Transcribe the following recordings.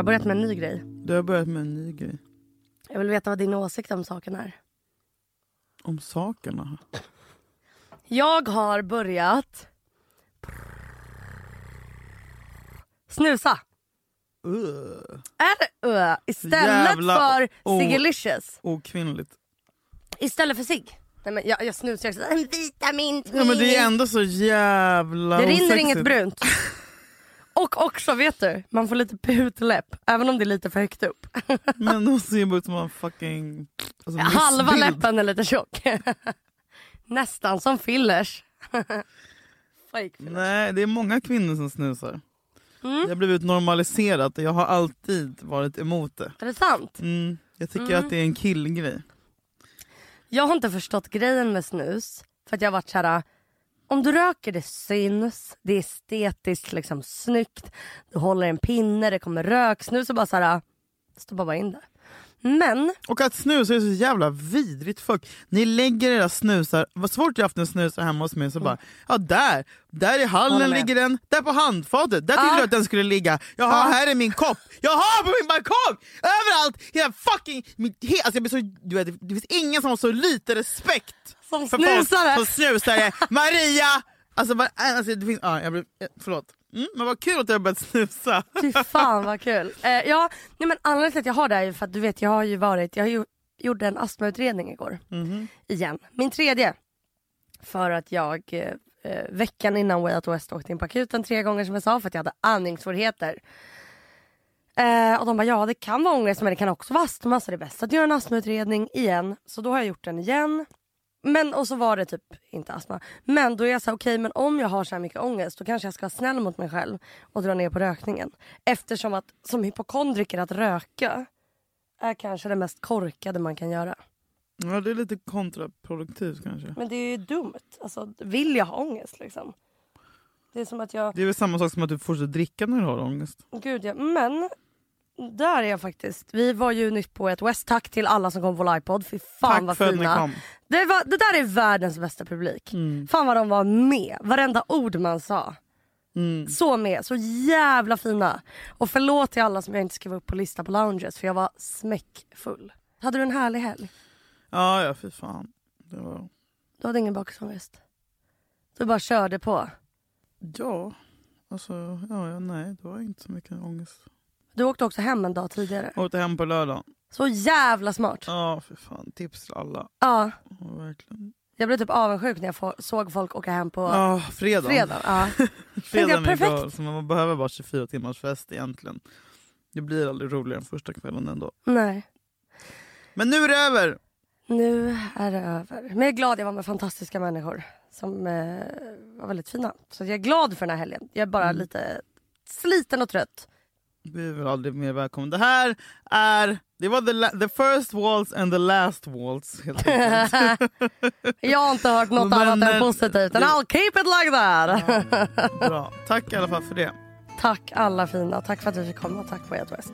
Jag har börjat med en ny grej. Du har börjat med en ny grej. Jag vill veta vad din åsikt om saken är. Om sakerna? Jag har börjat snusa. Uh, Är ö? Istället Jävla för Cigalicious. okvinnligt. Istället för cigg. Nej, men jag, jag snusar också. En vitamin Ja, men det är ändå så jävla Det rinner osexigt. inget brunt. Och också vet du, man får lite putläpp även om det är lite för högt upp. Men de ser bara ut som en fucking... Alltså, Halva läppen är lite tjock. Nästan som fillers. Fillers. Nej, det är många kvinnor som snusar. Mm. Det har blivit normaliserat och jag har alltid varit emot det. Är det sant? Mm, jag tycker Mm. att det är en killgrej. Jag har inte förstått grejen med snus. För att jag har varit såhär, om du röker det syns, det är estetiskt liksom snyggt. Du håller en pinne, det kommer röksnus och bara såhär, äh, stoppa bara in det. Men, Och att snusa är så jävla vidrigt fuck. Ni lägger era snusar, vad svårt jag haft en snusar hemma hos mig så bara, ja där, där i hallen ligger den, där på handfatet, där tyckte Ja. jag att den skulle ligga. Jaha, Ja. här är min kopp, jaha på min balkong! Överallt! Hela fucking, he, alltså jag blir så, du vet, det finns ingen som har så lite respekt som för snusare. folk som snusare. Maria! Alltså, alltså det finns, ja, jag blir, eh, förlåt. Mm, men vad kul att jag har börjat snusa. Fy fan vad kul. Eh, ja, nej men anledningen till att jag har det är ju för att du vet jag har ju varit, jag har ju, gjorde en astmautredning igår. Mhm. Igen. Min tredje. För att jag eh, eh, veckan innan Way Out West åkte in på akuten tre gånger som jag sa för att jag hade andningssvårigheter. Eh, och de bara ja det kan vara ångest men det kan också vara astma så det är bäst att göra en astmautredning igen. Så då har jag gjort den igen. Men och så var det typ inte astma. Men då är jag så här, okej men om jag har så här mycket ångest då kanske jag ska vara snäll mot mig själv och dra ner på rökningen. Eftersom att som hypokondriker att röka är kanske det mest korkade man kan göra. Ja, det är lite kontraproduktivt kanske. Men det är ju dumt. Alltså, vill jag ha ångest liksom? Det är som att jag... Det är väl samma sak som att du fortsätter dricka när du har ångest. Gud ja. Men där är jag faktiskt. Vi var ju nytt på ett West. Tack till alla som kom på livepod. Fy fan Tack vad för att ni fina. kom. Det, var, det där är världens bästa publik. Mm. Fan vad de var med. Varenda ord man sa. Mm. Så med. Så jävla fina. Och förlåt till alla som jag inte skrev upp på lista på lounges för jag var smäckfull. Hade du en härlig helg? Ja, ja, fy fan. Det var... Du hade ingen bakisångest? Du bara körde på? Ja, alltså, ja, ja, nej, det var inte så mycket ångest. Du åkte också hem en dag tidigare. Jag åkte hem på lördagen. Så jävla smart. Ja, för fan. Tips till alla. Ja, Ja, verkligen. jag blev typ avundsjuk när jag få, såg folk åka hem på Ja, fredag. fredag. Ja. Fredagen jag, är igår, så man behöver bara 24 timmars fest egentligen. Det blir aldrig roligare än första kvällen ändå. Nej, Men nu är det över! nu är det över. Men jag är glad jag var med fantastiska människor som eh, var väldigt fina. Så jag är glad för den här helgen. Jag är bara Mm. lite sliten och trött. Vi är väl aldrig mer välkomna. Det här är det var the, the first waltz and the last waltz. Helt. Jag har inte hört något Men, annat än eh, positivt. And det- I'll keep it like that. Bra. Tack i alla fall för det. Tack alla fina. Tack för att vi fick komma. Tack Way Out West.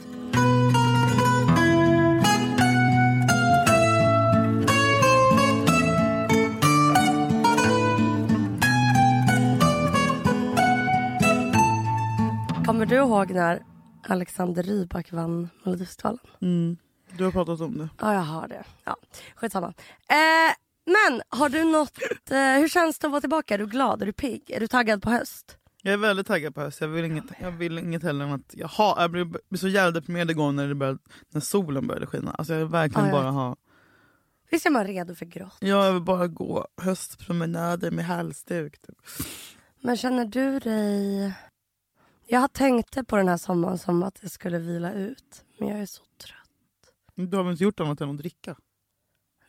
Kommer du ihåg när Alexander Rybak vann Melodifestivalen? Mm. Du har pratat om det. Ja, jag har det. Ja, skitsamma. Eh, men har du något... Eh, hur känns det att vara tillbaka? Är du glad? Är du pigg? Är du taggad på höst? Jag är väldigt taggad på höst. Jag vill inget, jag vill inget heller än att... Jag, har, jag blir, blir så jävla deprimerad igår när, det började, när solen började skina. Alltså jag vill verkligen Ja, jag bara ha... Visst är man redo för grått? Jag vill bara gå höstpromenader med halsduk. Typ. Men känner du dig... Jag tänkte på den här sommaren som att jag skulle vila ut. Men jag är så trött. Du har väl inte gjort annat än att dricka?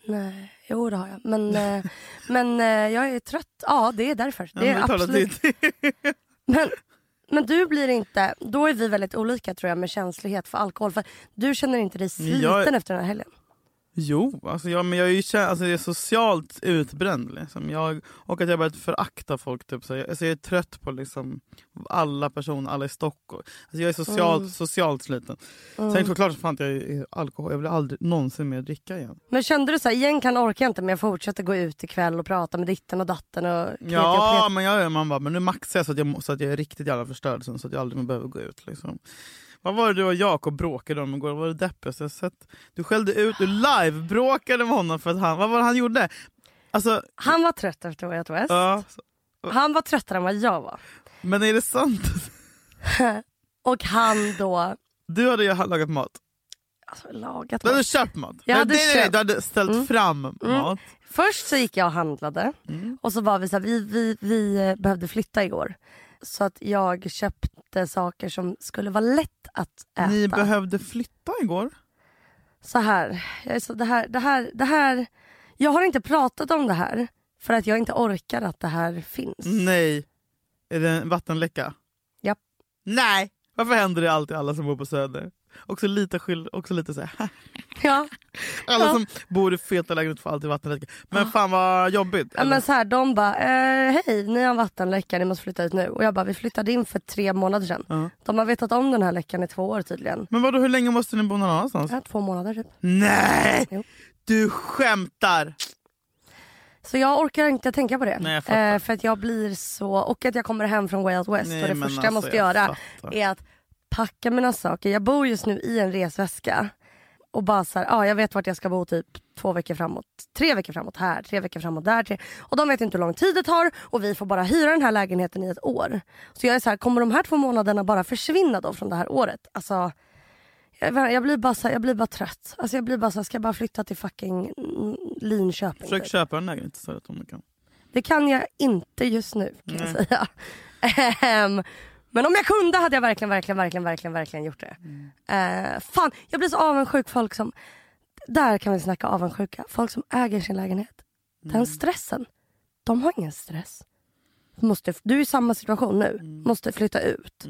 Nej, jo det har jag. Men, eh, men eh, jag är trött. Ja, det är därför. Ja, Det är men talar absolut. Men, men du blir inte... Då är vi väldigt olika tror jag med känslighet för alkohol. För du känner inte dig sliten Jag- efter den här helgen. Jo, alltså jag, men jag är ju alltså jag är socialt utbränd. Liksom. Jag, och att jag börjat förakta folk. Typ, så jag, alltså jag är trött på liksom, alla personer, alla i Stockholm. Alltså jag är socialt, Mm. socialt sliten. Sen är det såklart så fan jag är alkohol. Jag vill aldrig någonsin mer dricka igen. Men kände du så här, egentligen orkar jag inte men jag fortsätter gå ut ikväll och prata med ditten och datten och och Ja, plet. men jag, man bara, men nu maxar jag så att jag, så att jag är riktigt jävla förstörd sen, så att jag aldrig mer behöver gå ut. Liksom. Vad var det du och Jakob bråkade om igår? Vad var det deppigaste jag sett? Du skällde ut, du live-bråkade med honom för att han, vad var det han gjorde? Alltså, Han var trött efter Way Out West. ja. Han var tröttare än vad jag var. Men är det sant? Och han då, Du hade ju lagat mat. alltså lagat Du hade mat. köpt mat. Jag hade nej, köpt. du hade ställt Mm. fram mat. Först så gick jag och handlade Mm. och så var vi så här, vi, vi, vi eh, behövde flytta igår. Så att jag köpte saker som skulle vara lätt att äta. Ni behövde flytta igår. så här, så, det här, det här, det här. Jag har inte pratat om det här för att jag inte orkar att det här finns. Nej. Är det en vattenläcka? Japp. Nej! Varför händer det alltid alla som bor på Söder? Också lite skyld, också lite så här. Ja. Alla Ja. som bor i feta lägenheter får alltid vattenläcka. Men fan vad jobbigt. Ja, eller? men så här, de bara, eh, hej ni har en vattenläcka, ni måste flytta ut nu. Och jag bara, vi flyttade in för tre månader sedan. Ja. De har vetat om den här läckan i två år tydligen. Men vadå, hur länge måste ni bo någon annanstans? Ja, två månader typ. Nej! Jo. Du skämtar! Så jag orkar inte tänka på det. Nej, jag eh, för att jag blir så, och att jag kommer hem från Way Out West Nej, och det första jag alltså, måste jag göra är att packa mina saker. Jag bor just nu i en resväska. Och bara så här, ja, jag vet vart jag ska bo typ två veckor framåt. Tre veckor framåt här, tre veckor framåt där. Tre. Och de vet inte hur lång tid det tar och vi får bara hyra den här lägenheten i ett år. Så jag är så här, kommer de här två månaderna bara försvinna då från det här året? Alltså, jag, jag, blir, bara så här, jag blir bara trött. Alltså jag blir bara så här, ska jag bara flytta till fucking Linköping? Försök typ? köpa en lägenhet istället om du kan. Det kan jag inte just nu kan jag Nej. säga. Men om jag kunde hade jag verkligen, verkligen, verkligen, verkligen, verkligen gjort det. Eh, fan, jag blir så avundsjuk folk som, där kan vi snacka avundsjuka. Folk som äger sin lägenhet. Den stressen, de har ingen stress. Du, måste, du är i samma situation nu, måste flytta ut.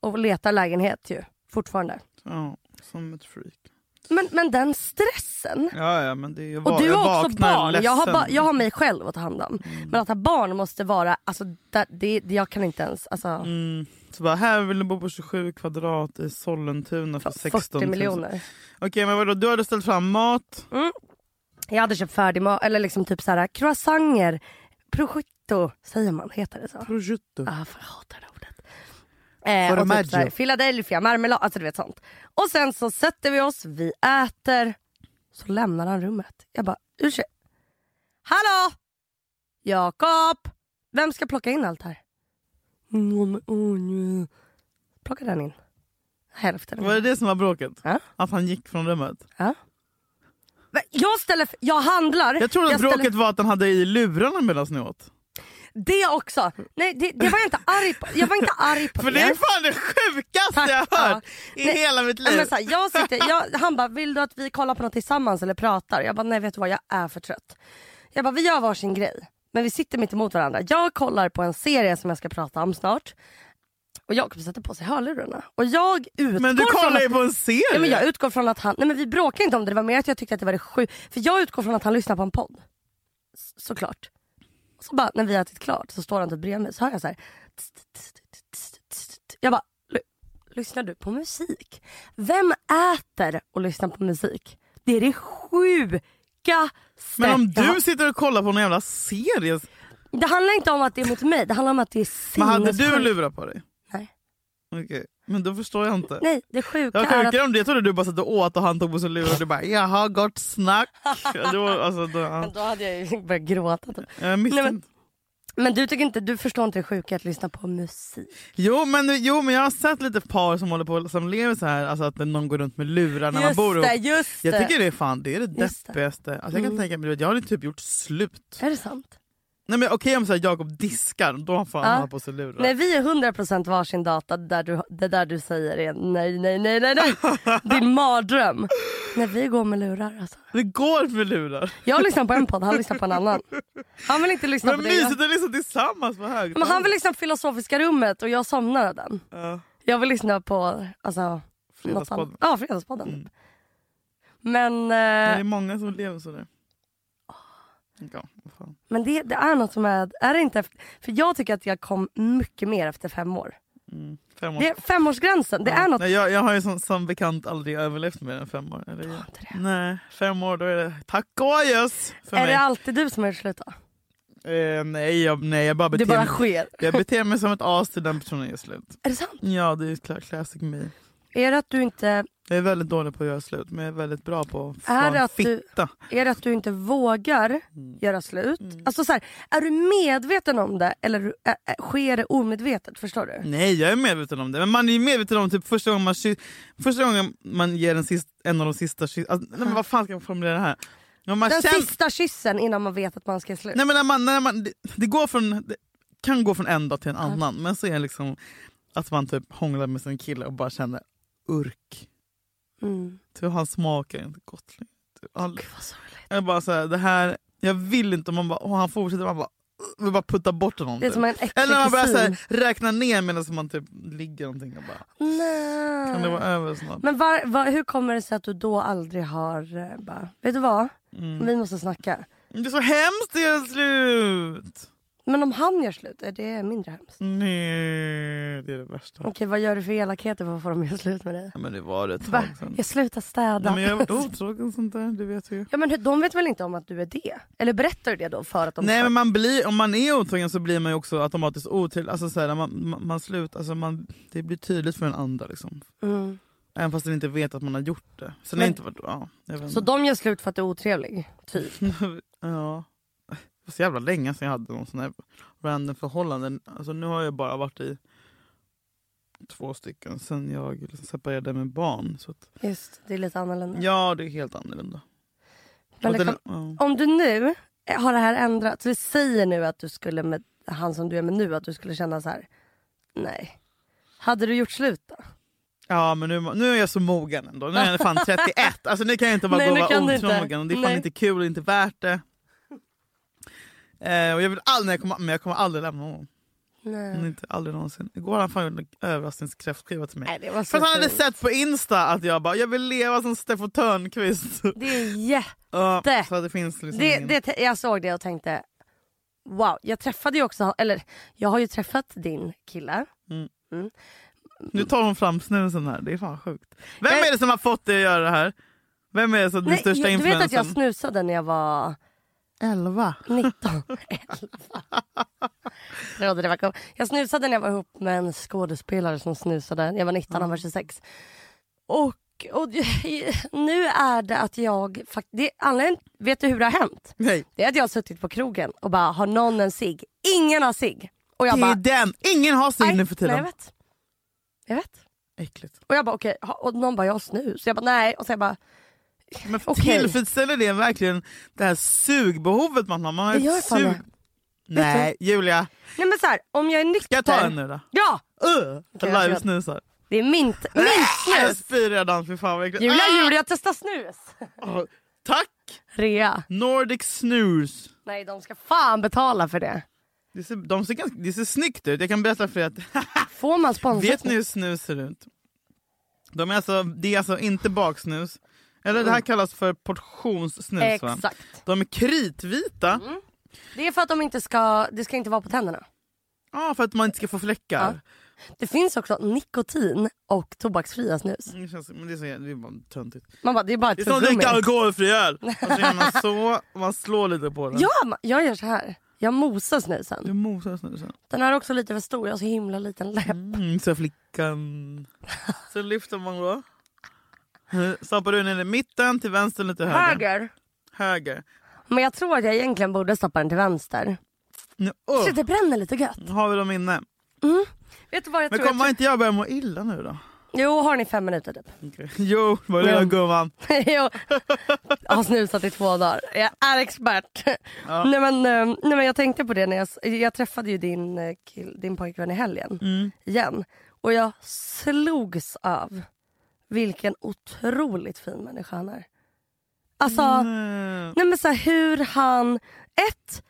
Och leta lägenhet ju, fortfarande. Ja, som ett freak. Men, men den stressen. Ja, ja men det är ju Och du har också barn. Jag har, ba, jag har mig själv att ta hand om. Men att ha barn måste vara, alltså, det, det, jag kan inte ens, alltså Mm. Så bara, här vill du bo på 27 kvadrat i Sollentuna för 16 40 000. miljoner. Okej men vadå, du hade ställt fram mat. Jag hade köpt färdig mat, eller liksom typ såhär croissanter, prosciutto, säger man, heter det så? Prosciutto. Ah, för jag hatar det. Eh, och typ såhär, Philadelphia, marmelad, alltså du vet sånt. Och sen så sätter vi oss, vi äter, så lämnar han rummet. Jag bara, ursäkta. Hallå! Jakob! Vem ska plocka in allt här? Mm. Plocka den in. Hälften. Var det det som var bråket? Ja. Att han gick från rummet? Ja. Men Jag ställer, jag handlar. Jag trodde att ställer- bråket var att han hade i lurarna medan ni åt. Det också. Nej det, det var jag inte arg på. Jag var inte arg på För det är fan det sjukaste Tack, jag har ja. hört i Nej, hela mitt liv. Men så här, jag sitter, jag, han bara, vill du att vi kollar på något tillsammans eller pratar? Jag bara, nej vet du vad, jag är för trött. Jag bara, vi gör varsin grej. Men vi sitter mitt emot varandra. Jag kollar på en serie som jag ska prata om snart. Och Jakob sätter på sig hörlurarna. Och jag utgår men du kollar ju på en serie! ja, men jag utgår från att han, nej men vi bråkar inte om det, det var mer att jag tyckte att det var det sjukt. För jag utgår från att han lyssnar på en podd. S- såklart. Så bara när vi har ätit klart så står han typ bredvid mig så hör jag så här. Jag bara, "Ly- lyssnar du på musik? Vem äter och lyssnar på musik? Det är det sjukaste men om du sitter och kollar på en jävla serie, Det handlar inte om att det är mot mig, det handlar om att det är men hade du sinnessjukt. lurar på dig? Nej. Okej, men då förstår jag inte. Nej, det sjuka Jag är att om det, jag trodde du bara satt och åt och han tog på sig lurar och du bara jaha gott snack. Var, alltså, då, ja. Men då hade jag ju börjat gråta. Typ. Jag. Nej, Men du tycker inte, du förstår inte det sjuka att lyssna på musik? Jo men, jo men jag har sett lite par som håller på som lever så här, alltså att någon går runt med lurar när man Just bor ihop. just Jag tycker det är fan det är det Just deppigaste. Alltså, jag kan Mm. tänka mig, jag har typ gjort slut. Är det sant? Nej men okej om så här, Jakob diskar, då får han Ja. ha på sig lurar. Nej vi är 100% varsin data, där du, det där du säger är nej, nej, nej, nej, nej. Din mardröm. Nej vi går med lurar alltså. Det går med lurar. Jag lyssnar på en podd, han lyssnar på en annan. Han vill inte lyssna Men på det. jag- mysigt att lyssna tillsammans på högt. Men han vill lyssna på Filosofiska rummet och jag somnar av den. Ja, Jag vill lyssna på alltså, Fredagspodden. Ja, Fredagspodden. Mm. typ. Men, Det är eh, många som lever sådär. Ja, fan. men det, det är något som är, är det inte efter, för jag tycker att jag kom mycket mer efter fem år. Mm. Fem år. Det är femårsgränsen, det Ja. är något. Nej, jag, jag har ju som, som bekant aldrig överlevt mer än fem år. Eller, det? Nej, fem år då är det tack och adjöss Är mig. det alltid du som har gjort slut då? Eh, nej, jag, nej, jag bara Det beter, bara mig, sker. jag beter mig som ett as till den personen gör slut. Är det sant? Ja, det är cla- classic me. Är det att du inte, Jag är väldigt dålig på att göra slut men jag är väldigt bra på att Är det att du- fitta. är det att du inte vågar Mm. göra slut? Alltså så här, är du medveten om det eller är, är, sker det omedvetet? Förstår du? Nej jag är medveten om det. Men man är ju medveten om typ första gången man, första gången man ger en, sist, en av de sista kyss- alltså, nej, men Vad fan ska jag formulera det här? Man Den känner- sista kyssen innan man vet att man ska slut. Nej, men när man, när man, det, det, går från, det kan gå från en dag till en annan men så är det liksom att man typ hånglar med sin kille och bara känner urk. Mm. Typ, han smakar inte gott längre. Typ, han, Gud vad sorgligt. jag bara så här, det här, jag vill inte, och man bara, och han fortsätter, man bara, vill bara putta bort honom. Det är typ. som en Eller man börjar så här, räkna ner medan man typ ligger någonting och bara, Nej. kan det vara över snart? Men var, var, hur kommer det sig att du då aldrig har eh, bara, vet du vad? Mm. Vi måste snacka. Det är så hemskt att göra slut! Men om han gör slut, är det mindre hemskt? Nej, det är det värsta. Okej, vad gör du för elakheter för att få dem att göra slut med dig? Ja, men det var det ett tag sedan. jag slutar städa. Nej, men jag har varit otrogen och sånt där, det vet ju. Ja men hur- de vet väl inte om att du är det? Eller berättar du det då för att de Nej ska... men man blir, om man är otrogen så blir man ju också automatiskt otrevlig. Alltså, så här, man, man, man slut, alltså, man, det blir tydligt för den andra. Liksom. mm. Även fast den inte vet att man har gjort det. Sen Men- är inte, ja, jag vet Så inte. de gör slut för att du är otrevlig? Typ. ja. Det var så jävla länge sedan jag hade någon sån här random förhållanden. Alltså, nu har jag bara varit i två stycken sen jag separerade med barn. Så att, Just, det är lite annorlunda. ja, det är helt annorlunda. Men Och den- ja. om du nu har det här ändrats, vi säger nu att du skulle med han som du är med nu, att du skulle känna så här. nej. Hade du gjort slut då? Ja men nu, nu är jag så mogen ändå. Nu är jag fan 31. Alltså nu kan jag inte bara Nej, gå och kan vara otrogen. Det är fan Nej. inte kul och inte värt det. Eh, och jag vill aldrig, jag kommer, men jag kommer aldrig lämna honom. Nej. Inte, aldrig någonsin. Igår hade han fan gjort en överraskningskräftskiva till mig. Nej så För att han hade fint. sett på Insta att jag bara, jag vill leva som Steffo Törnqvist. Det är jätte... Ja, så det finns liksom Det, ingen- det, jag såg det och tänkte wow. Jag träffade ju också, eller jag har ju träffat din kille. Nu tar hon fram snusen här, det är fan sjukt. Vem Jag- är det som har fått dig att göra det här? Vem är det som den Nej, största jag, du vet att jag snusade när jag var 11. 19. 11. det var kom- jag snusade när jag var ihop med en skådespelare som snusade. Jag var 19, han var 26. Och, och nu är det att jag... Det, anledningen, vet du hur det har hänt? Nej. Det är att jag har suttit på krogen och bara, har någon en cigg? Ingen har cigg. Och jag Det bara, är den! Ingen har "Nej, nu för nej, jag tiden. vet. Jag vet. Äckligt. Och jag bara okej, ha- och någon bara jag har snus. Jag bara nej. Och så jag bara Men Okej. tillfredsställer det verkligen det här sugbehovet man har? Man har Det gör sug... det. Nej, Julia. nej men så här, om jag är nykter. Ska jag ta en nu då? Ja! Uh, jag live-snusar. Det är mint, mint Jag spyr redan, fy fan äckligt. Julia, Ah! Julia testar snus. Ah, Tack! Rea. Nordic snus. Nej de ska fan betala för det. Det ser, de ser ganska, det ser snyggt ut. Jag kan berätta för er att Får man sponsra? Vet ni hur snus ser ut? De är alltså, det är alltså inte baksnus. Eller det här kallas för portionssnus va? Exakt. De är kritvita. Det är för att de inte ska, det ska inte vara på tänderna. Ja, för att man inte ska få fläckar. Det finns också nikotin och tobaksfria snus. Det, känns, men det, är så, det är bara töntigt. Man bara, det är bara ett Det är som att dricka alkoholfri öl. Och så gör man så, man slår lite på den. Ja, jag gör så här. Jag mosar snusen. Du mosar snusen. Den är också lite för stor, jag har så himla liten läpp. Mm, så flickan. Sen lyfter man då. Stoppar du ner i mitten, till vänster lite höger. Höger. Höger. Men jag tror att jag egentligen borde stoppa den till vänster. Nu, Så oh, det bränner lite gött. har vi dem inne. Vet du vad jag Men tror? kommer jag inte jag börja må illa nu då? tror... Jo, har ni fem minuter typ? Okay. Jo, vad är det Mm. gumman? jo. Jag har snusat i två dagar. Jag är expert. Ja. Nej, men, eh, nej men jag tänkte på det när jag, jag träffade ju din, eh, kill, din pojkvän i helgen Mm. igen. Och jag slogs av vilken otroligt fin människa han är. Alltså, Mm. nej men så här, hur han... Ett,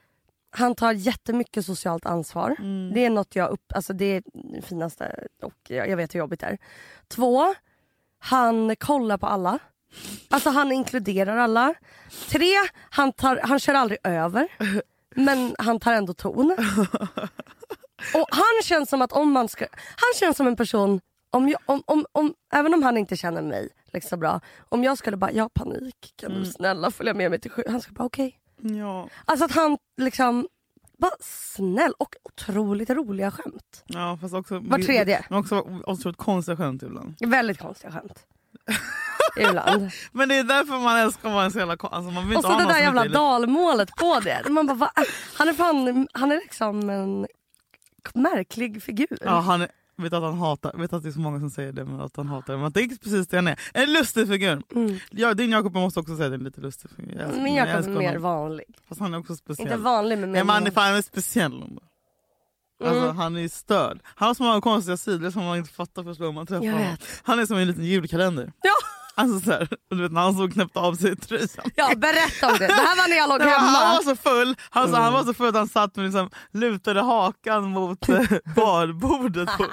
han tar jättemycket socialt ansvar. Mm. Det är något jag upp, alltså det är det finaste och jag, jag vet hur jobbigt det är. Två, han kollar på alla. Alltså han inkluderar alla. Tre, han, tar, han kör aldrig över. Men han tar ändå ton. Och han känns som att om man ska, han känns som en person, om jag, om, om, om, även om han inte känner mig liksom bra. Om jag skulle bara, jag har panik, kan du snälla följa med mig till sjukhuset? Han skulle bara okej. Ja. Alltså att han liksom bara snäll och otroligt roliga skämt. Ja, fast också, Var tredje. Men också otroligt konstiga skämt ibland. Väldigt konstiga skämt. Ibland. Men det är därför man älskar att vara så jävla alltså man vill Och så det där jävla dalmålet på det. Man bara, va? Han är fan, han är liksom en märklig figur. Ja, han är, vet att han hatar, vet att det är så många som säger det men att han hatar det. Men det är precis det han är. En lustig figur. Mm. Ja, din Jakob måste också säga det är en lite lustig figur. Jag Min Jakob är mer honom. vanlig. Fast han är också speciell. Inte vanlig men mer men han är vanlig. fan är speciell. Alltså, Mm. Han är störd. Han har så många konstiga sidor som man inte fattar först när man träffar honom. Han är som en liten julkalender. Ja. Alltså så här, du vet när han såg knäppte av sig tröjan. ja, berätta om det. Det här var när jag låg men Han hemma. var så full alltså, Mm. han var så full att han satt med liksom, lutade hakan mot eh, barbordet på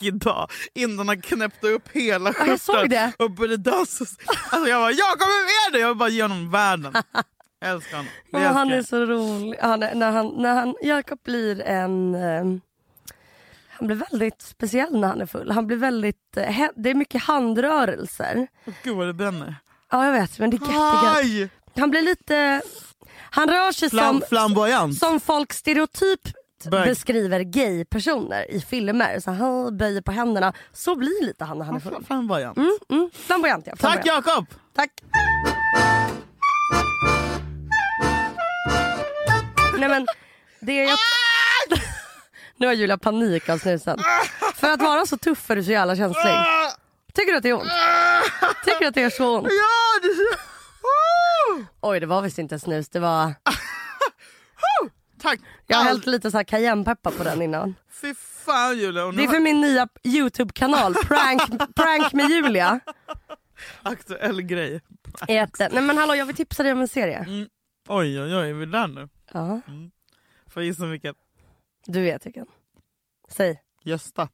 idag innan han knäppte upp hela Ja, skjortan och började dansa. Alltså, jag bara, jag kommer med dig! Jag vill bara ge honom världen. Jag älskar honom. Det Ja, han älskar är så rolig. Han är, när han, när han, Jakob blir en... eh, han blir väldigt speciell när han är full. Han blir väldigt, eh, det är mycket handrörelser. Åh, Gud vad det bränner. Ja jag vet men det är jättegött. Han blir lite... Han rör sig Flam, som, flamboyant. som folk stereotypt Bög. beskriver gay-personer i filmer. Så han böjer på händerna. Så blir lite han när han är full. Flamboyant. Mm, mm. Flamboyant ja. Tack Flamboyant. Jakob! Tack. Nej men, det jag... nu har Julia panik av snusen. För att vara så tuff är du så jävla känslig. Tycker du att det är ont? Tycker du att det gör så ont? Ja, det är... Oh! Oj det var visst inte snus, det var... Tack! Jag har hällt lite så här cayennepeppar på den innan. Fy fan Julia. Det är för min nya Youtube-kanal, Prank, Prank med Julia. Aktuell grej. Heter. Nej men hallå jag vill tipsa dig om en serie. Mm. Oj oj oj, är vi där nu? Ja, Får jag gissa vilket? Du vet vilken. Säg. Gösta.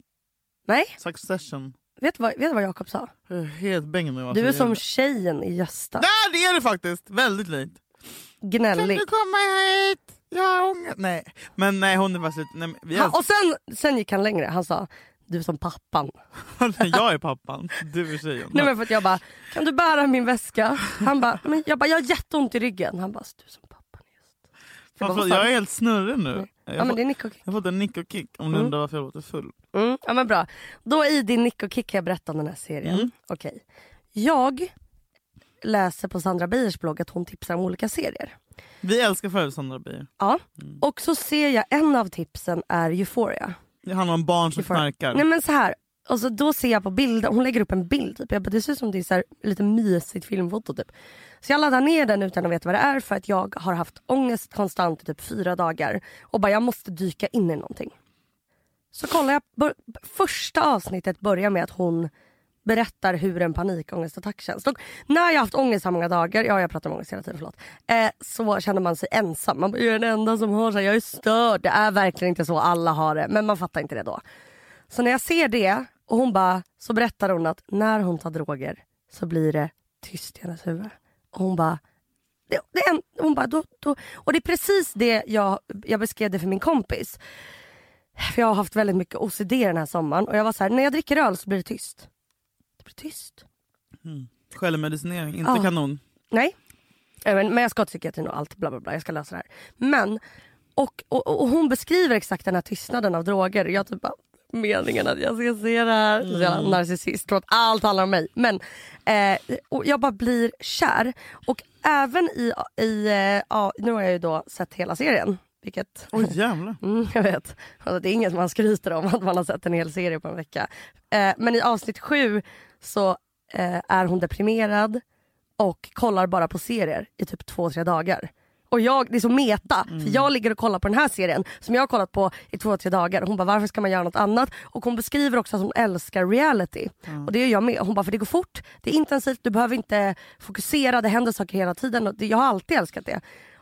Nej, Succession. vet du vad, vet vad Jakob sa? Jag är helt bäng nu. Du är som tjejen i Gösta. Nej det är det faktiskt! Väldigt likt. Kan Gnällig. du komma hit? Jag har ångest. Nej. Men nej hon är slut. Nej, vi älskar... och sen, sen gick han längre. Han sa du är som pappan. jag är pappan, du är tjejen. Nej, men för att jag bara, kan du bära min väska? Han bara, men jag, bara, jag har jätteont i ryggen. Han bara, du är som pappan. Just. Fan, bara, jag är helt snurrig nu. Nej. Jag Ja men det är Nick och Kick. jag fått en nick och kick om du Mm. undrar varför jag låter full. Mm, ja men bra. Då i din Nick och Kick kan jag berätta om den här serien. Mm. Okej. Jag läser på Sandra Beijers blogg att hon tipsar om olika serier. Vi älskar för Sandra Beijer. Ja. Mm. Och så ser jag en av tipsen är Euphoria. Det handlar om barn som knarkar. Nej men så här. Och så då ser jag på bilder, hon lägger upp en bild. Typ. Jag bara, det ser ut som det är så här, lite mysigt filmfoto. Typ. Så jag laddar ner den utan att veta vad det är för att jag har haft ångest konstant i typ fyra dagar. Och bara jag måste dyka in i någonting. Så kollar jag, bör, första avsnittet börjar med att hon berättar hur en panikångestattack känns. Och när jag har haft ångest så många dagar, ja jag pratar om ångest hela tiden, förlåt. Eh, så känner man sig ensam. Man bara, jag är den enda som har så här, jag är störd. Det är verkligen inte så, alla har det. Men man fattar inte det då. Så när jag ser det och hon bara, så berättar hon att när hon tar droger så blir det tyst i hennes huvud. Och hon bara, det, det en, hon bara då, då, och det är precis det jag, jag beskrev det för min kompis. För jag har haft väldigt mycket OCD den här sommaren och jag var så här, när jag dricker öl så blir det tyst. Det blir tyst. Självmedicinering, inte Ja. kanon. Nej. Men, men jag ska till psykiatrin och allt bla bla bla. Jag ska lösa det här. Men, och, och, och hon beskriver exakt den här tystnaden av droger. Jag typ bara, meningen att jag ska se det här. Så jävla narcissist. Tror att allt handlar om mig. Men eh, och jag bara blir kär. Och även i, i eh, ja, nu har jag ju då sett hela serien. Vilket Oj jävlar. Mm, jag vet. Alltså, det är inget man skryter om att man har sett en hel serie på en vecka. Eh, men i avsnitt sju så eh, är hon deprimerad och kollar bara på serier i typ två, tre dagar. Och jag, det är så meta, för jag ligger och kollar på den här serien som jag har kollat på i två, tre dagar. Hon bara varför ska man göra något annat? Och hon beskriver också att hon älskar reality. Och det gör jag med. Hon bara för det går fort, det är intensivt, du behöver inte fokusera, det händer saker hela tiden. Jag har alltid älskat det.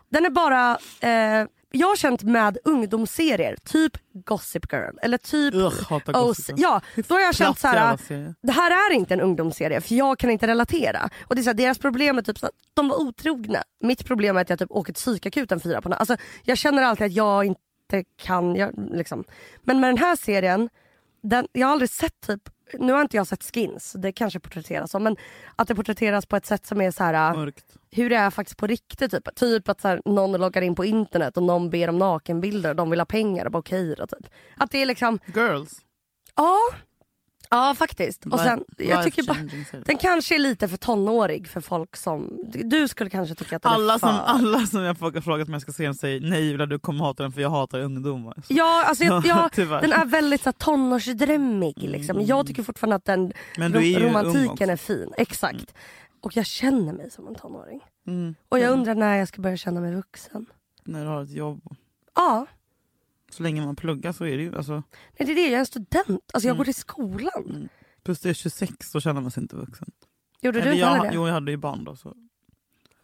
Den är bara, eh, jag har känt med ungdomsserier, typ Gossip Girl eller typ Ugh, OC. Ja, då har jag känt så här. Det här är inte en ungdomsserie för jag kan inte relatera. Och det är så här, deras problem är typ så att de var otrogna. Mitt problem är att jag typ åker till psykakuten fyra på natten. Alltså, jag känner alltid att jag inte kan, jag, liksom. Men med den här serien den, jag har aldrig sett typ, nu har inte jag sett skins, det kanske porträtteras så, men att det porträtteras på ett sätt som är så här Mörkt. hur det är faktiskt på riktigt. Typ, typ att så här, någon loggar in på internet och någon ber om nakenbilder och de vill ha pengar och bara okej då, typ. Att det är liksom, Girls. ja. Ja faktiskt. Och sen, jag tycker bara, den kanske är lite för tonårig för folk som, du skulle kanske tycka att den alla, är för... som, alla som jag folk har frågat om jag ska se den säger nej Julia du kommer hata den för jag hatar ungdomar. Så, Ja, alltså jag, jag, den är väldigt så här, tonårsdrömmig. Liksom. Jag tycker fortfarande att den är romantiken är fin. Exakt. Och jag känner mig som en tonåring. Mm. Och jag undrar när jag ska börja känna mig vuxen. När du har ett jobb. Ja, Så länge man pluggar så är det ju. Alltså, nej, det är det. Jag är en student. Alltså jag Mm. går till skolan. plus det är 26 då känner man sig inte vuxen. Gjorde du Eller inte jag, det? Jo jag hade ju barn då. Så.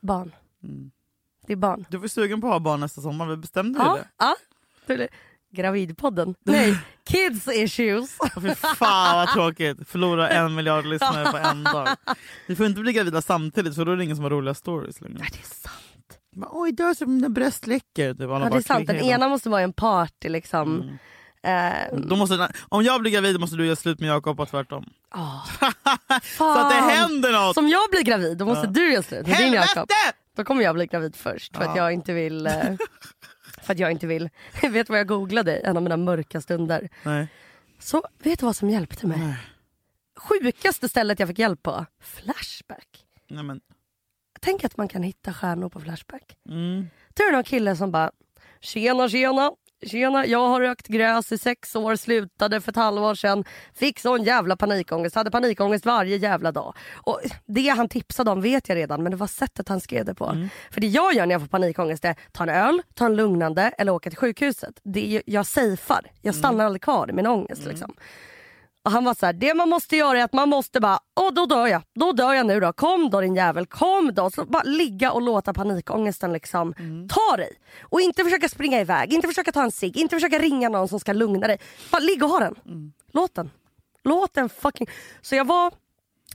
Barn. Mm. Det är barn. Du var sugen på att ha barn nästa sommar, vi bestämde Ja, det. ja. Det. Gravidpodden. Nej, kids issues. Fy fan vad tråkigt, förlora en miljard lyssnare på en dag. Vi får inte bli gravida samtidigt för då är det ingen som har roliga stories längre. Nej, det är sant. Bara, Oj, dör som mina bröst läcker. Typ, alla Ja, det är sant. Den ena måste vara en party liksom. Mm. Då måste, om jag blir gravid måste du göra slut med Jakob och tvärtom. ah. Så att det händer något! Som jag blir gravid, då måste Ja. du göra slut med din Jakob. Då kommer jag bli gravid först för att Ja. jag inte vill... eh, för att jag inte vill. vet du vad jag googlade en av mina mörka stunder? Nej. Så vet du vad som hjälpte mig? Nej. Sjukaste stället jag fick hjälp på? Flashback. Nej, men, Tänk att man kan hitta stjärnor på Flashback. mm. Är det någon kille som bara Tjena tjena, tjena jag har rökt gräs i sex år, slutade för ett halvår sedan. Fick sån jävla panikångest, hade panikångest varje jävla dag. Och det han tipsade om vet jag redan men det var sättet han skrev det på. För det jag gör när jag får panikångest är ta en öl, ta en lugnande eller åka till sjukhuset. Det jag safear, jag stannar aldrig kvar i min ångest. Liksom. Och han var så här, det man måste göra är att man måste bara, åh då dör jag, då dör jag nu då, kom då din jävel, kom då. Så bara ligga och låta panikångesten liksom ta dig. Och inte försöka springa iväg, inte försöka ta en cigg, inte försöka ringa någon som ska lugna dig. Bara ligga och ha den. Låt den. Låt den fucking... Så jag var,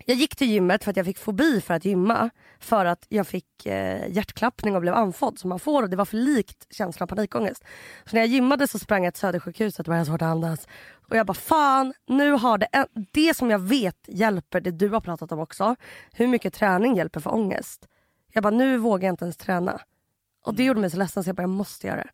jag gick till gymmet för att jag fick fobi för att gymma. För att jag fick eh, hjärtklappning och blev andfådd som man får och det var för likt känslan av panikångest. Så när jag gymmade så sprang jag till Södersjukhuset och började svårt att andas. Och jag bara fan, nu har det, en, det som jag vet hjälper, det du har pratat om också. Hur mycket träning hjälper för ångest. Jag bara nu vågar jag inte ens träna. Och det gjorde mig så ledsen så jag bara jag måste göra det.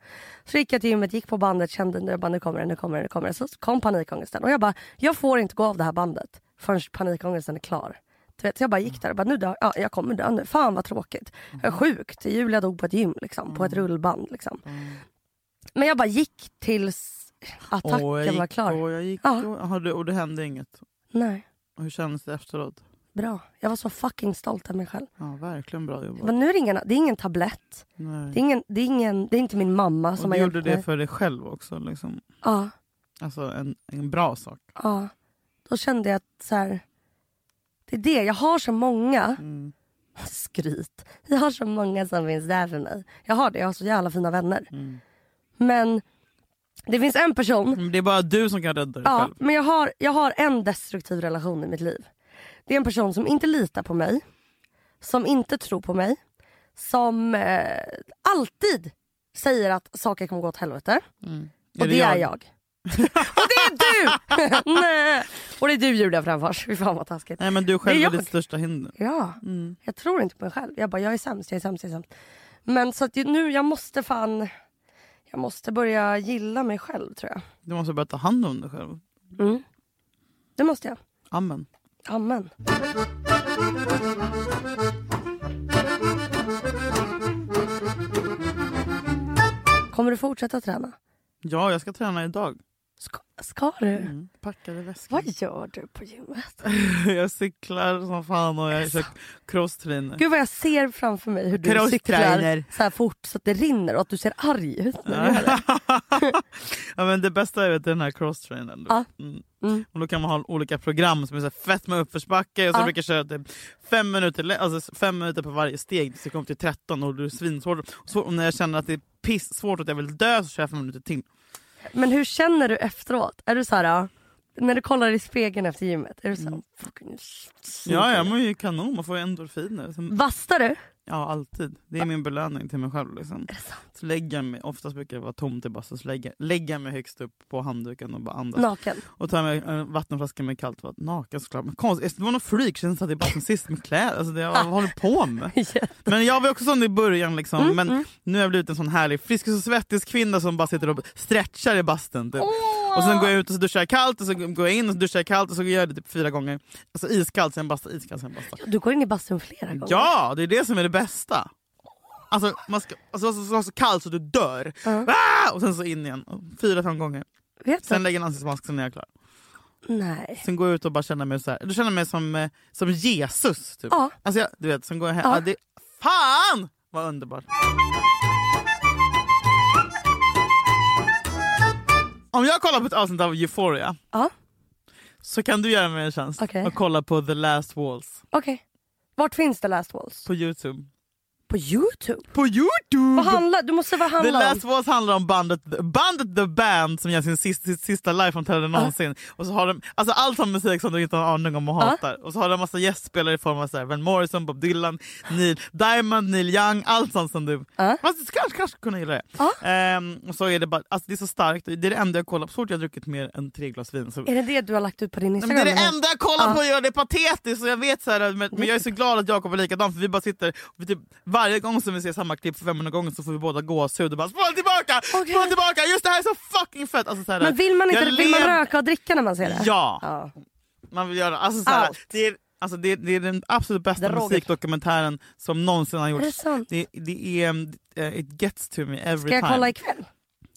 Så gick jag till gymmet, gick på bandet, kände nu, bara, nu kommer det, nu kommer det, nu kommer det. Så kom panikångesten och jag bara jag får inte gå av det här bandet förrän panikångesten är klar. Du vet, så jag bara gick där och bara nu dör, ja, jag kommer dö nu. Fan vad tråkigt. Jag är sjukt. Julia dog på ett gym liksom, på ett rullband. Liksom. Men jag bara gick tills attacken Åh, jag var gick, klar. åh, jag gick, Ja. åh, aha, det- och det hände inget. Nej, Och hur kändes det efteråt? bra. Jag var så fucking stolt över mig själv. Ja, verkligen bra jobbat. Men nu är det, ingen, det är ingen tablett. Nej. Det är, ingen, det, är ingen, det är inte min mamma och som du har gjorde hjälpt det mig. för dig själv också. Liksom. Ja, Alltså en, en bra sak. ja. Då kände jag att så här, det är det. Jag har så många Mm. skryt. Jag har så många som finns där för mig. Jag har det, jag har så jävla fina vänner. Mm. Men det finns en person, Men Det är bara du som kan rädda dig ja, själv. men jag har, jag har en destruktiv relation i mitt liv. Det är en person som inte litar på mig, som inte tror på mig, som eh, alltid säger att saker kommer gå åt helvete. Mm. Och det, är jag. och det är du! Nej. Och det är du Julia Framfors. Fy fan vad taskigt. Nej men du själv Det är är, jag. ditt största hinder. Ja, Mm. jag tror inte på mig själv. Jag bara, jag är sämst, jag är sämst, jag är sämst. Men så att nu, jag måste fan... Jag måste börja gilla mig själv tror jag. Du måste börja ta hand om dig själv. Mm. Det måste jag. Amen. Amen. Kommer du fortsätta träna? Ja, jag ska träna idag. Ska, ska du? Mm. Packade väskan. Vad gör du på gymmet? jag cyklar som fan och jag kör crosstrainer. Gud vad jag ser framför mig hur du cyklar så här fort så att det rinner och att du ser arg ut när du ja, men det bästa är vet, du, den här crosstrainern. Ja. Mm. Mm. Och då kan man ha olika program som är så här fett med uppförsbacke och så Ja. brukar jag köra typ fem, minuter, alltså fem minuter på varje steg tills jag kommer till 13 och det är svinsvårt. Och så, och när jag känner att det är piss svårt och att jag vill dö så kör jag fem minuter till. Men hur känner du efteråt? Är du så här, när du kollar i spegeln efter gymmet, är du så här, Mm. fucking Ja, jag mår ju kanon, man får ju endorfiner. Vastar du? Ja, alltid. Det är min belöning till mig själv. Liksom. Är det sant? Så lägger jag mig, oftast brukar det vara tomt i bastun, så lägger, lägger jag mig högst upp på handduken och bara andas. Naken? Och tar med en vattenflaska med kallt vatten. Naken såklart. Men konstigt, det var någon freak som satt i bastun sist med kläder. Alltså det, vad håller du på med? Men jag var också sån i början liksom. Mm, men mm. nu har jag blivit en sån härlig Friskis och svettis kvinna som bara sitter och stretchar i bastun. Typ. Och sen går jag ut och så duschar jag kallt och så går jag in och så duschar jag kallt och så gör jag det typ fyra gånger. Alltså iskallt, sen basta, iskallt, sen basta. Du går in i bastun flera gånger? Ja, det är det som är det bästa. Alltså man ska alltså, så, så, så kallt så du dör. Ja. Ah! Och sen så in igen. Fyra, fem gånger. Vet Sen lägger jag en ansiktsmask, sen är jag klar. Nej. Sen går jag ut och bara känner mig så här. Du känner mig som, eh, som Jesus. Typ. Ja. Alltså jag, du vet, sen går jag hem. Ja. Ja. det, fan vad underbart. Om jag kollar på ett avsnitt av Euphoria Ja, så kan du göra mig en tjänst Okej. och kolla på The Last Walls okej. Vart finns The Last Walls? på Youtube. På Youtube? På Youtube! Vad handlar, du måste vad The handla Last om? Walls handlar om bandet, bandet The Band som gör sin sista, sista liveframträdande någonsin. Och så har de, alltså allt har musik som du inte har en aning om och hatar. Och så har de massa gästspelare i form av så här, Van Morrison, Bob Dylan, Neil Diamond, Neil Young, allt sånt som du Ja. Fast du kanske, kanske kunna gilla det. Ja. Ehm, och så är det, bara, alltså det är så starkt, det är det enda jag kollar på. Så fort jag har druckit mer än tre glas vin så Är det det du har lagt ut på din Nej, men Instagram? det är det enda jag kollar på gör det är patetiskt. Och jag vet så här, men, men jag är så glad att Jakob är likadan för vi bara sitter vi typ, varje gång som vi ser samma klipp för 500 gånger så får vi båda gåshud och bara spola tillbaka! Okej. Spola tillbaka! Just det här är så fucking fett! Alltså, så här, Men vill man, inte, vill man röka och dricka när man ser det? Ja, ja. man vill göra alltså, så här, det, är, alltså, det, är, det är den absolut bästa musikdokumentären som någonsin har Är det gjorts. sant? Det, det är, eh, it gets to me every Ska jag time. kolla ikväll?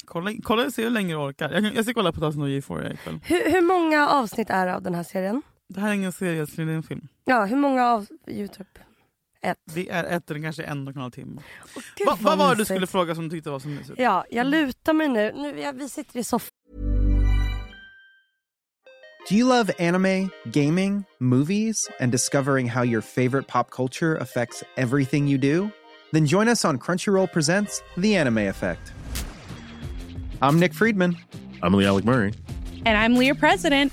kolla, kolla se hur länge du orkar. Jag, jag ska kolla på Tassen och Euphoria ikväll. Hur, hur många avsnitt är det av den här serien? Det här är ingen serie, det är en film. Ja, hur många av Youtube? Ett. Det är ett eller kanske en och en halv timme. Gud, Va, vad var det du skulle fråga som du tyckte var så mysigt? Ja, jag lutar mig nu. nu ja, vi sitter i soffan. Do you love anime, gaming, movies, and discovering how your favorite pop culture affects everything you do? Then join us on Crunchyroll Presents The Anime Effect. I'm Nick Friedman. I'm Lee Alec Murray. And I'm Leah President.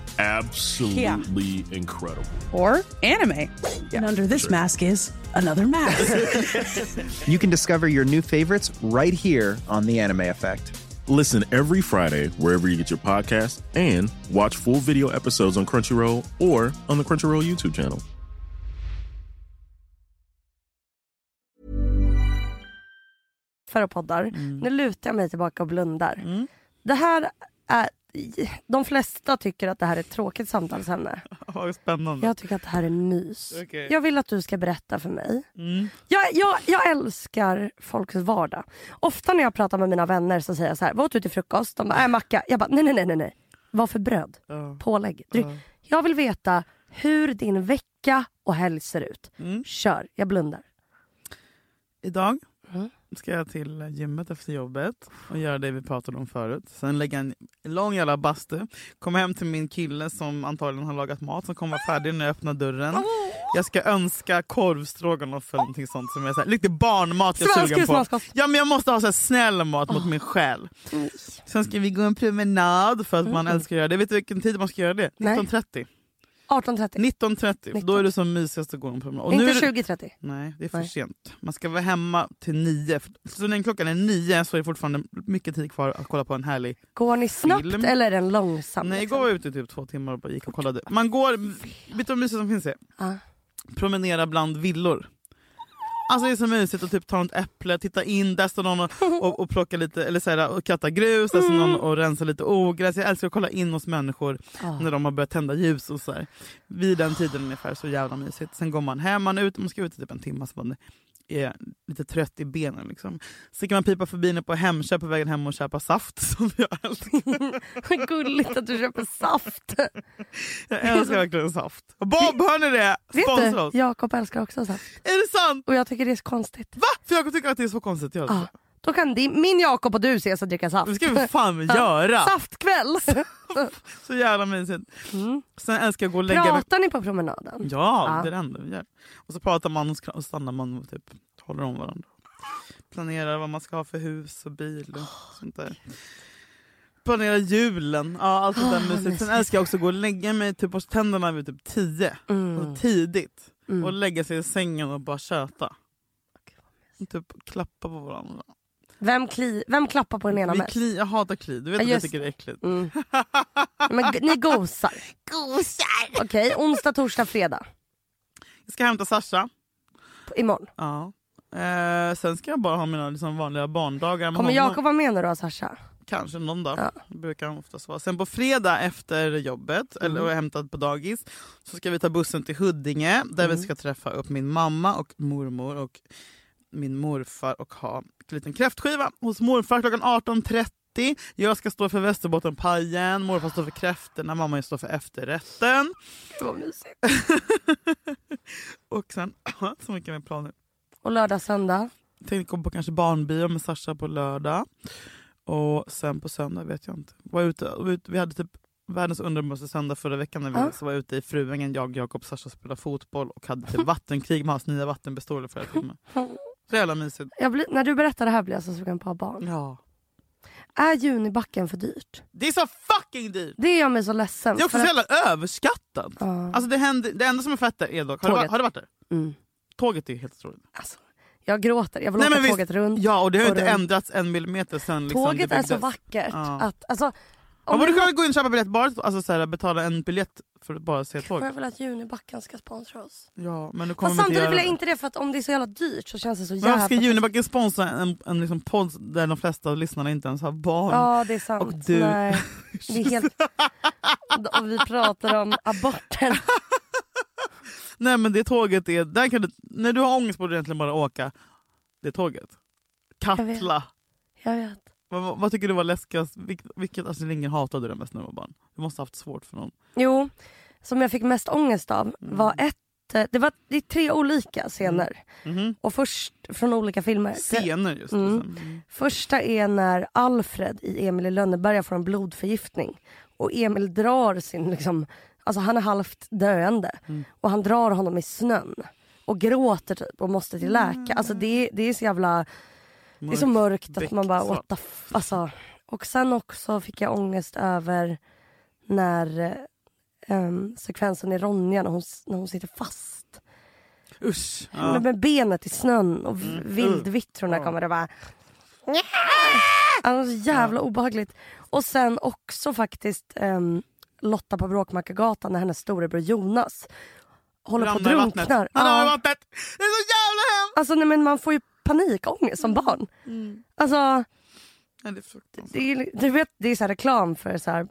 absolutely incredible. Or anime. And under this mask is another mask. you can discover your new favorites right here on The Anime Effect. Listen every Friday wherever you get your podcast and watch full video episodes on Crunchyroll or on the Crunchyroll YouTube channel. för och poddar. Mm. Nu lutar jag mig tillbaka och blundar. Det här är, de flesta tycker att det här är ett tråkigt samtalsämne. Vad spännande. Jag tycker att det här är mys. Okej. Jag vill att du ska berätta för mig. Mm. Jag, jag, jag älskar folks vardag. Ofta när jag pratar med mina vänner så säger jag så här, vad åt du till frukost? De bara, äh, macka. Jag bara, nej nej nej nej. Vad för bröd? Ja. Pålägg? Dryck. Jag vill veta hur din vecka och helg ser ut. Mm. Kör, jag blundar. Idag Mm. Ska jag till gymmet efter jobbet och göra det vi pratade om förut. Sen lägga en lång jävla bastu. Komma hem till min kille som antagligen har lagat mat som kommer vara färdig när jag öppnar dörren. Jag ska önska korvstroganoff eller någonting sånt som är så här, lite barnmat jag är sugen på. Ja men jag måste ha så här snäll mat mot min själ. Sen ska vi gå en promenad för att man älskar att göra det. Vet du vilken tid man ska göra det? Nej. 19.30. 18.30. 19.30, för då är det som mysigast att gå en promenad. Och Inte nu är det- 20.30. Nej, det är för Nej. sent. Man ska vara hemma till nio. Så när klockan är nio så är det fortfarande mycket tid kvar att kolla på en härlig... Går ni snabbt Film. eller är den långsam? Nej, liksom? jag ute i typ två timmar och bara gick och kollade. Man går... Vet du vad mysigt som finns? Är? Ja. Promenera bland villor. Alltså det är så mysigt att typ ta ett äpple, titta in, där står någon och, och, och plocka lite, eller så här, och kratta grus, där står någon och rensa lite ogräs. Jag älskar att kolla in hos människor när de har börjat tända ljus och så här. Vid den tiden ungefär, så jävla mysigt. Sen går man hem, man, är ute, man ska ut i typ en timme så man är lite trött i benen. Liksom. Så kan man pipa förbi nu på Hemköp på vägen hem och köpa saft. Som jag älskar. Gulligt att du köper saft. Jag älskar verkligen saft. Bob, hör ni det? Sponsra oss. Jakob älskar också saft. Är det sant? Och jag tycker det är så konstigt. Va? För jag tycker att det är så konstigt. Jag Ja. Då kan din, min Jakob och du ses och dricka saft. Det ska vi fan göra! Saftkväll! Så jävla mysigt. Mm. Sen älskar jag att gå och lägga mig. Pratar ni på promenaden? Ja, Ja. det är det enda vi gör. Och så pratar man och stannar man och typ håller om varandra. Planerar vad man ska ha för hus och bil och sånt där. Planerar julen, ja allt sånt där Åh, mysigt. Sen älskar jag också att gå och lägga mig, typ borsta tänderna vid typ 10. Mm. Alltså tidigt. Mm. Och lägga sig i sängen och bara köta. Typ klappa på varandra. Vem, kli, vem klappar på den ena Vi mest? kli, jag hatar kli, du vet att jag tycker det är äckligt. Mm. Men ni gosar. Gosar! Okej, onsdag, torsdag, fredag. Jag ska hämta Sasha. P- Imorgon. Ja. Eh, sen ska jag bara ha mina liksom, vanliga barndagar med Kommer. Jakob vara med när du har Sasha? Kanske någon dag. Ja. Brukar han oftast vara. Sen på fredag efter jobbet, Mm. eller hämtat på dagis, så ska vi ta bussen till Huddinge där Mm. vi ska träffa upp min mamma och mormor och min morfar och ha en liten kräftskiva hos morfar klockan 18.30. Jag ska stå för Västerbottenpajen, morfar står för kräftorna, mamma står för efterrätten. Det var mysigt. Och sen, så mycket med planer. Och lördag, söndag? Tänkte komma på kanske barnbio med Sasha på lördag. Och sen på söndag vet jag inte. Var ute, vi hade typ världens underbaraste söndag förra veckan när vi Ja. var ute i Fruängen, jag, Jakob Sasha spelade fotboll och hade typ vattenkrig med hans nya vattenpistoler flera timmar. Så jävla mysigt. Blir, när du berättar det här blir jag så sugen på att ha barn. Ja. Är Junibacken för dyrt? Det är så fucking dyrt! Det gör mig så ledsen. Det är också så att- jävla överskattat. Ja. Alltså det, händer, det enda som är fett där är dock, har du, Tåget. har du varit där? Mm. Tåget är helt otroligt. Alltså, jag gråter. Jag vill Nej, åka men visst. tåget runt. Ja och det har Och inte runt. ändrats en millimeter sen liksom Tåget är så vackert. Ja. Att, alltså, Man om borde vi kunna gå in och köpa biljett, bara, alltså, så här, betala en biljett för att bara se tåget. jag väl att Junibacken ska sponsra oss. Ja, men nu kommer Fast vi samtidigt vill jag inte det för att om det är så jävla dyrt så känns det så jävla... varför ska Junibacken sponsra en, en liksom podd där de flesta av lyssnarna inte ens har barn? Ja det är sant. Och du- Nej, det är helt... och vi pratar om aborter. Nej men det tåget är, där kan du, när du har ångest borde du egentligen bara åka det tåget. Katla. Jag vet. Vad, vad, vad tycker du var läskigast? Vilket, vilket Astrid Lindgren hatade du mest när du var barn? Du måste ha haft svårt för någon. Jo, som jag fick mest ångest av Mm. var ett... eh, Det, var, det är tre olika scener. Mhm. Och först från olika filmer. Scener just Mm. Mm. första är när Alfred i Emil i Lönneberga får en blodförgiftning. Och Emil drar sin, liksom, alltså han är halvt döende. Mm. Och han drar honom i snön. Och gråter typ och måste till läkare. Alltså det, det är så jävla... Det är så mörkt att man bara what the f- alltså. Och sen också fick jag ångest över när em, sekvensen i Ronja när hon, när hon sitter fast. Usch. Med- Ja. Med benet i snön och Mm. vildvittrorna Ja. kommer det bara... Alltså, så jävla obehagligt. Och sen också faktiskt em, Lotta på Bråkmakargatan när hennes storebror Jonas håller på att Ramlar i vattnet. drunknar. Han Ja. vattnet! Det är så jävla hemskt! Alltså nej, men man får ju panikångest som barn. Mm. Alltså Ja, det det är, du vet, det är så här reklam för så här,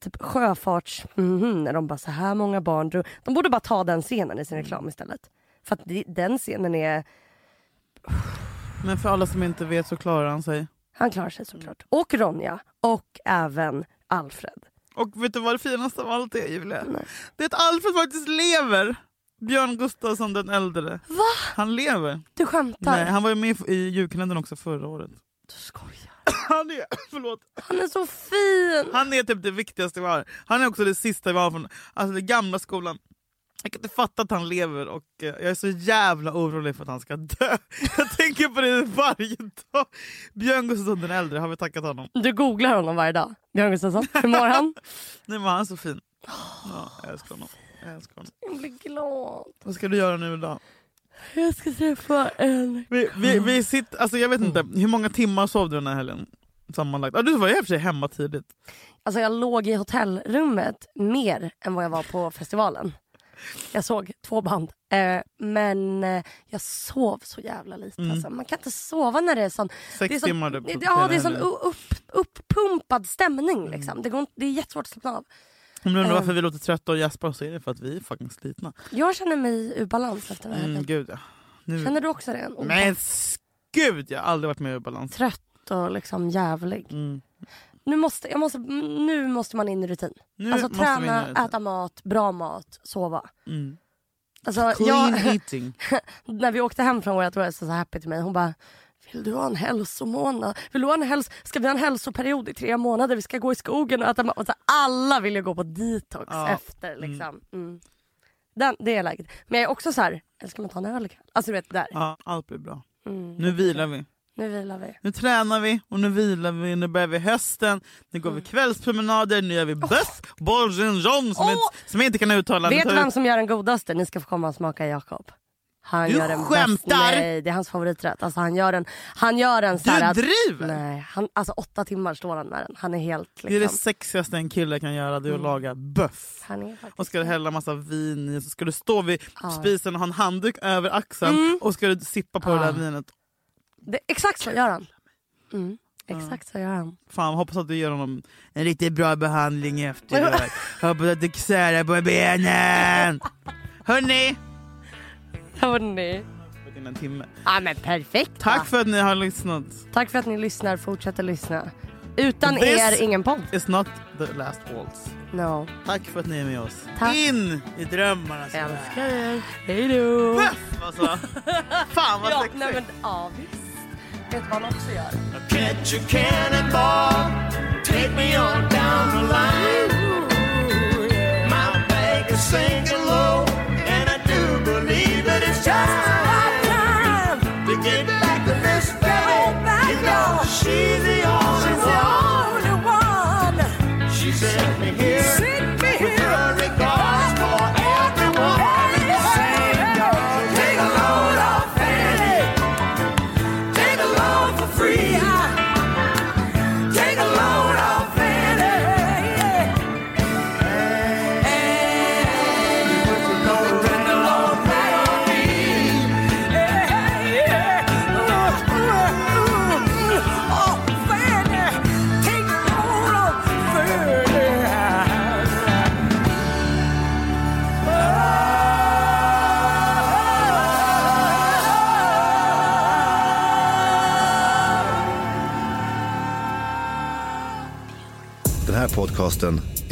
typ sjöfarts... mhm, när de bara så här många barn drog. De borde bara ta den scenen i sin reklam istället. För att det, den scenen är... Men för alla som inte vet så klarar han sig. Han klarar sig såklart. Och Ronja. Och även Alfred. Och vet du vad det finaste av allt är Julia? Nej. Det är att Alfred faktiskt lever! Björn Gustafsson den äldre. Va? Han lever. Du skämtar? Nej, han var ju med i julkalendern också förra året. Du skojar. Han är, förlåt. Han är så fin! Han är typ det viktigaste vi har. Han är också det sista vi har från alltså, den gamla skolan. Jag kan inte fatta att han lever och eh, jag är så jävla orolig för att han ska dö. Jag tänker på det varje dag. Björn Gustafsson den äldre, har vi tackat honom? Du googlar honom varje dag. Björn Gustafsson. Hur mår han? Nej men han är så fin. Ja, jag älskar honom. Jag älskar honom. Jag blir glad. Vad ska du göra nu idag? Jag ska träffa en... Vi, vi, vi sitter, alltså jag vet inte, hur många timmar sov du den här helgen? Sammanlagt? Ja, du var ju i och för sig hemma tidigt. Alltså jag låg i hotellrummet mer än vad jag var på festivalen. Jag såg två band. Eh, men eh, jag sov så jävla lite. Mm. Alltså. Man kan inte sova när det är sån... Sex det är sån, timmar du Ja, det är sån upp, uppumpad stämning. Mm. Liksom. Det, går, det är jättesvårt att slappna av. Om du undrar Eh. varför vi låter trötta och gäspar så är det för att vi är fucking slitna. Jag känner mig ur balans efter den här Mm, gud ja. Nu... Känner du också det? Men gud jag har aldrig varit med i balans. Trött och liksom jävlig. Mm. Nu måste, jag måste, nu måste man in i rutin. Nu alltså träna, äta mat, bra mat, sova. Mm. Alltså, Clean jag, eating. när vi åkte hem från Out West så sa Happy till mig, hon bara Vill du ha en hälsomånad? Vill du ha en häls ska vi ha en hälsoperiod i tre månader? Vi ska gå i skogen och äta. Och så alla vill ju gå på detox Ja. efter. Liksom. Mm. Den, det är läget. Men jag är också så här, eller ska man ta en öl? Alltså du vet där. Ja, allt blir bra. Mm. Nu vilar vi. Nu vilar vi. Nu tränar vi och nu vilar vi. Nu börjar vi hösten. Nu går vi kvällspromenader. Nu gör vi bœuf bourguignon som, jag- som jag inte kan uttala. Vet du vem som gör den godaste? Ni ska få komma och smaka Jakob. Han Du gör en skämtar! Bäst, nej, det är hans favoriträtt. Alltså han gör en, han gör en så här Du att, driver! Nej, han, alltså åtta timmar står han med den. Han är helt liksom, Det är det sexigaste en kille kan göra. Det är att laga han är faktiskt Och ska du hälla massa vin i så ska du stå vid Ja. spisen och ha en handduk över axeln och ska du sippa på det där vinet. det, Exakt så gör han. Mm, exakt så gör han. Fan hoppas att du ger honom en riktigt bra behandling efteråt. hoppas att du särar på benen. Hörni! Hörni. Fått in en timme. Ja men perfekt. Tack va? för att ni har lyssnat. Tack för att ni lyssnar. Fortsätter lyssna. Utan This- er, ingen podd. It's not the last waltz. No. Tack för att ni är med oss. Tack. In i drömmarna. Älskar er. Hej då. Alltså! Fan vad Ja, sexigt. nej, men, ja visst. Vet du vad han också gör?